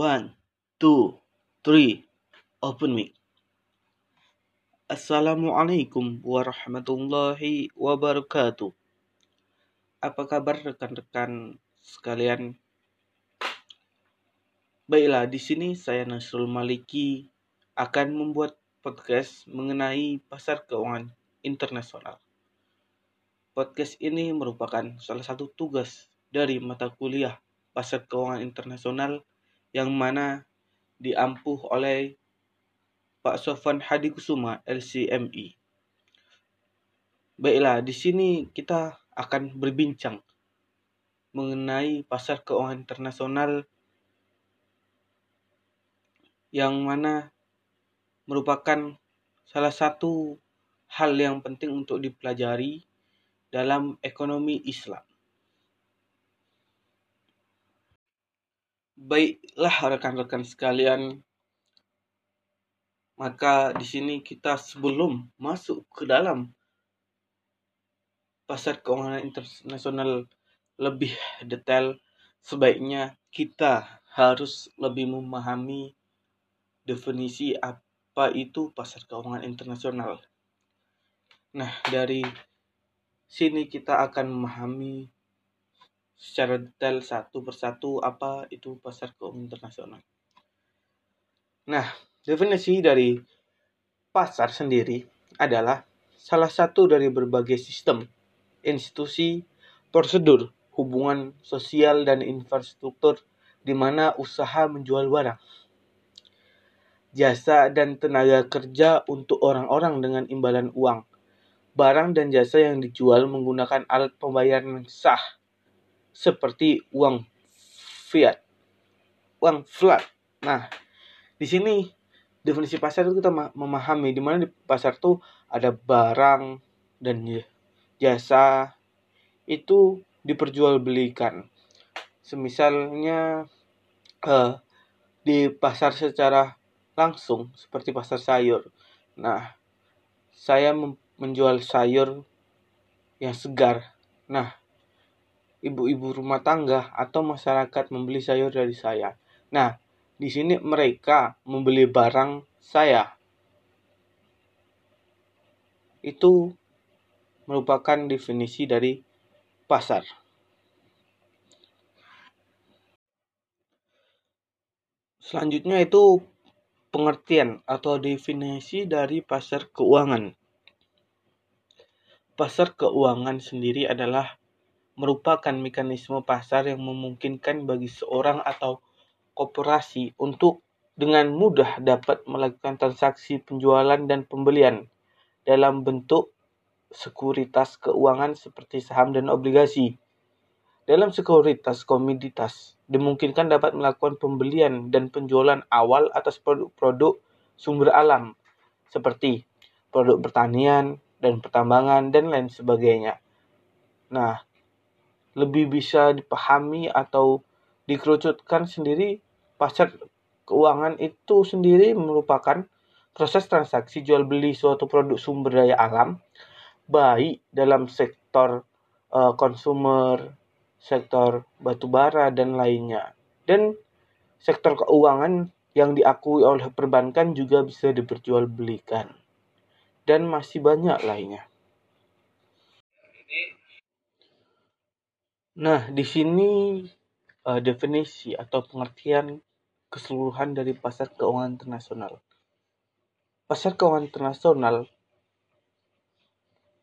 One, two, three, open mic. Assalamualaikum warahmatullahi wabarakatuh. Apa kabar rekan-rekan sekalian? Baiklah, di sini saya Nasrul Maliki akan membuat podcast mengenai pasar keuangan internasional. Podcast ini merupakan salah satu tugas dari mata kuliah pasar keuangan internasional yang mana diampuh oleh Pak Sofan Hadi Kusuma LCMI. Baiklah, di sini kita akan berbincang mengenai pasar keuangan internasional yang mana merupakan salah satu hal yang penting untuk dipelajari dalam ekonomi Islam. Baiklah rekan-rekan sekalian, maka di sini kita sebelum masuk ke dalam pasar keuangan internasional lebih detail, sebaiknya kita harus lebih memahami definisi apa itu pasar keuangan internasional. Nah, dari sini kita akan memahami secara detail satu persatu apa itu pasar keuangan internasional. Nah, definisi dari pasar sendiri adalah salah satu dari berbagai sistem, institusi, prosedur, hubungan sosial dan infrastruktur di mana usaha menjual barang, jasa dan tenaga kerja untuk orang-orang dengan imbalan uang, barang dan jasa yang dijual menggunakan alat pembayaran sah seperti uang fiat, uang flat. Nah, di sini definisi pasar itu kita memahami di mana di pasar tuh ada barang dan jasa itu diperjualbelikan. Semisalnya uh, di pasar secara langsung seperti pasar sayur. Nah, saya menjual sayur yang segar. Nah, ibu-ibu rumah tangga atau masyarakat membeli sayur dari saya. Nah, di sini mereka membeli barang saya. Itu merupakan definisi dari pasar. Selanjutnya itu pengertian atau definisi dari pasar keuangan. Pasar keuangan sendiri adalah merupakan mekanisme pasar yang memungkinkan bagi seorang atau koperasi untuk dengan mudah dapat melakukan transaksi penjualan dan pembelian dalam bentuk sekuritas keuangan seperti saham dan obligasi. Dalam sekuritas komoditas, dimungkinkan dapat melakukan pembelian dan penjualan awal atas produk-produk sumber alam, seperti produk pertanian dan pertambangan dan lain sebagainya. Nah, lebih bisa dipahami atau dikerucutkan sendiri pasar keuangan itu sendiri merupakan proses transaksi jual beli suatu produk sumber daya alam baik dalam sektor uh, konsumer, sektor batubara dan lainnya. Dan sektor keuangan yang diakui oleh perbankan juga bisa diperjualbelikan. Dan masih banyak lainnya. Nah, di sini uh, definisi atau pengertian keseluruhan dari pasar keuangan internasional. Pasar keuangan internasional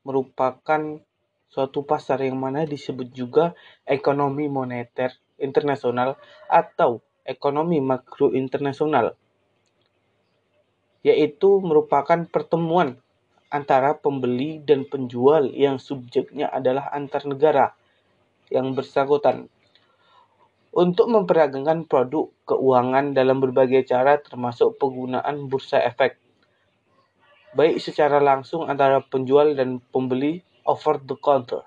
merupakan suatu pasar yang mana disebut juga ekonomi moneter internasional atau ekonomi makro internasional, yaitu merupakan pertemuan antara pembeli dan penjual yang subjeknya adalah antar negara yang bersangkutan. Untuk memperdagangkan produk keuangan dalam berbagai cara termasuk penggunaan bursa efek. Baik secara langsung antara penjual dan pembeli over the counter.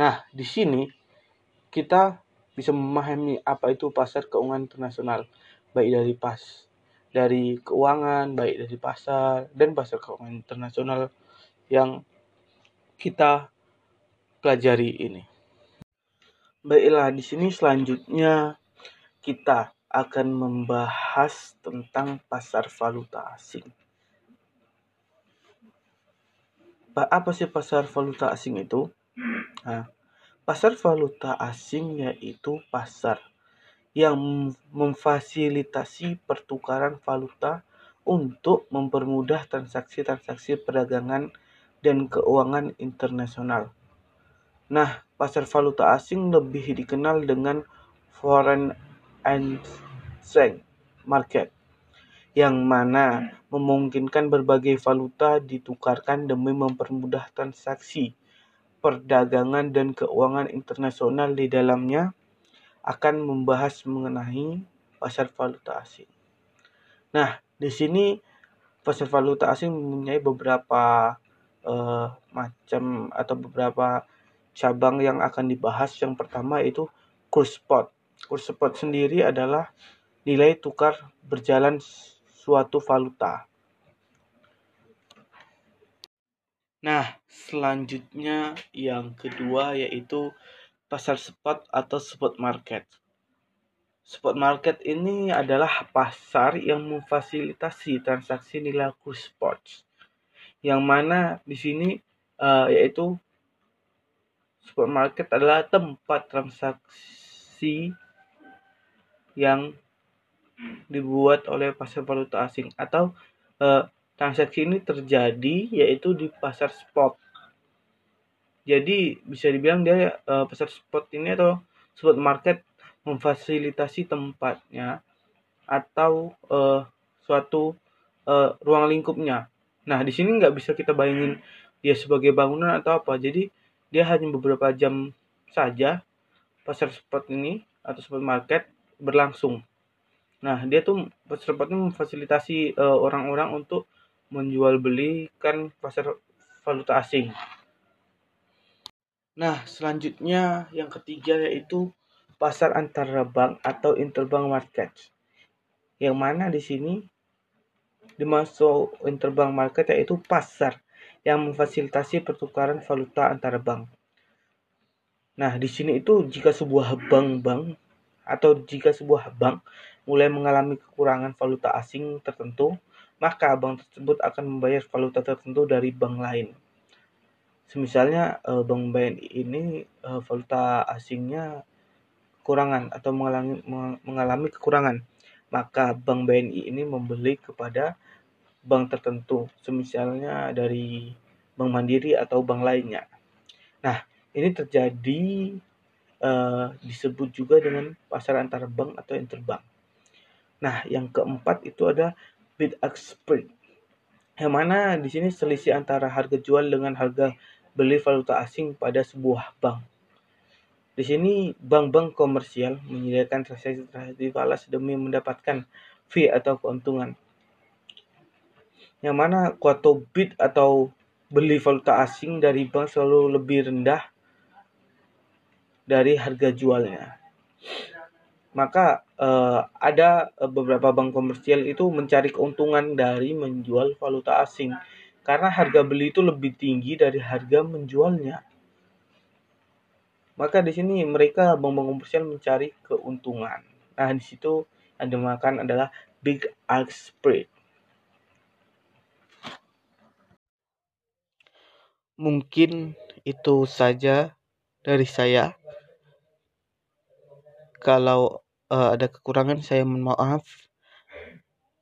Nah, di sini kita bisa memahami apa itu pasar keuangan internasional, baik dari pas dari keuangan, baik dari pasar dan pasar keuangan internasional yang kita pelajari ini. Baiklah, di sini selanjutnya kita akan membahas tentang pasar valuta asing. Apa sih pasar valuta asing itu? Nah, pasar valuta asing yaitu pasar yang memfasilitasi pertukaran valuta untuk mempermudah transaksi-transaksi perdagangan dan keuangan internasional. Nah, pasar valuta asing lebih dikenal dengan foreign exchange market yang mana memungkinkan berbagai valuta ditukarkan demi mempermudah transaksi perdagangan dan keuangan internasional di dalamnya akan membahas mengenai pasar valuta asing. Nah, di sini pasar valuta asing mempunyai beberapa uh, macam atau beberapa cabang yang akan dibahas. Yang pertama itu kurs spot. Kurs spot sendiri adalah nilai tukar berjalan suatu valuta. Nah, selanjutnya yang kedua yaitu pasar spot atau spot market. Spot market ini adalah pasar yang memfasilitasi transaksi nilai kurs spot. Yang mana di sini uh, yaitu spot market adalah tempat transaksi yang dibuat oleh pasar valuta asing atau uh, transaksi ini terjadi yaitu di pasar spot. Jadi bisa dibilang dia uh, pasar spot ini atau spot market memfasilitasi tempatnya atau uh, suatu uh, ruang lingkupnya. Nah, di sini nggak bisa kita bayangin dia sebagai bangunan atau apa. Jadi dia hanya beberapa jam saja pasar spot ini atau spot market berlangsung. Nah, dia tuh pasar spot ini memfasilitasi orang orang-orang untuk menjual belikan pasar valuta asing. Nah, selanjutnya yang ketiga yaitu pasar antara bank atau interbank market. Yang mana di sini dimasuk interbank market yaitu pasar yang memfasilitasi pertukaran valuta antara bank. Nah, di sini itu jika sebuah bank-bank atau jika sebuah bank mulai mengalami kekurangan valuta asing tertentu, maka bank tersebut akan membayar valuta tertentu dari bank lain. Semisalnya eh, bank BNI ini eh, valuta asingnya kekurangan atau mengalami, mengalami kekurangan, maka Bank BNI ini membeli kepada bank tertentu, semisalnya dari Bank Mandiri atau bank lainnya. Nah, ini terjadi uh, disebut juga dengan pasar antara bank atau interbank. Nah, yang keempat itu ada bid ask spread. Yang mana di sini selisih antara harga jual dengan harga beli valuta asing pada sebuah bank. Di sini bank-bank komersial menyediakan transaksi-transaksi falas demi mendapatkan fee atau keuntungan. Yang mana kuota bid atau beli valuta asing dari bank selalu lebih rendah dari harga jualnya. Maka eh, ada beberapa bank komersial itu mencari keuntungan dari menjual valuta asing karena harga beli itu lebih tinggi dari harga menjualnya. Maka di sini mereka bank-bank komersial mencari keuntungan. Nah, di situ yang dimakan adalah big ask spread. Mungkin itu saja dari saya. Kalau uh, ada kekurangan saya mohon maaf.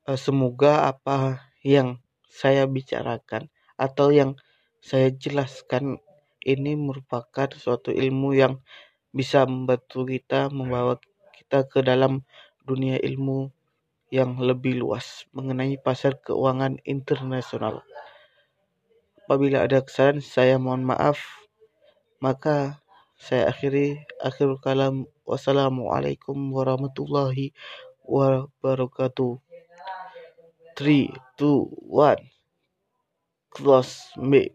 Uh, semoga apa yang saya bicarakan atau yang saya jelaskan ini merupakan suatu ilmu yang bisa membantu kita membawa kita ke dalam dunia ilmu yang lebih luas mengenai pasar keuangan internasional. Apabila ada kesalahan, saya mohon maaf. Maka saya akhiri akhir kalam. Wassalamualaikum warahmatullahi wabarakatuh. 3, 2, 1. Close me.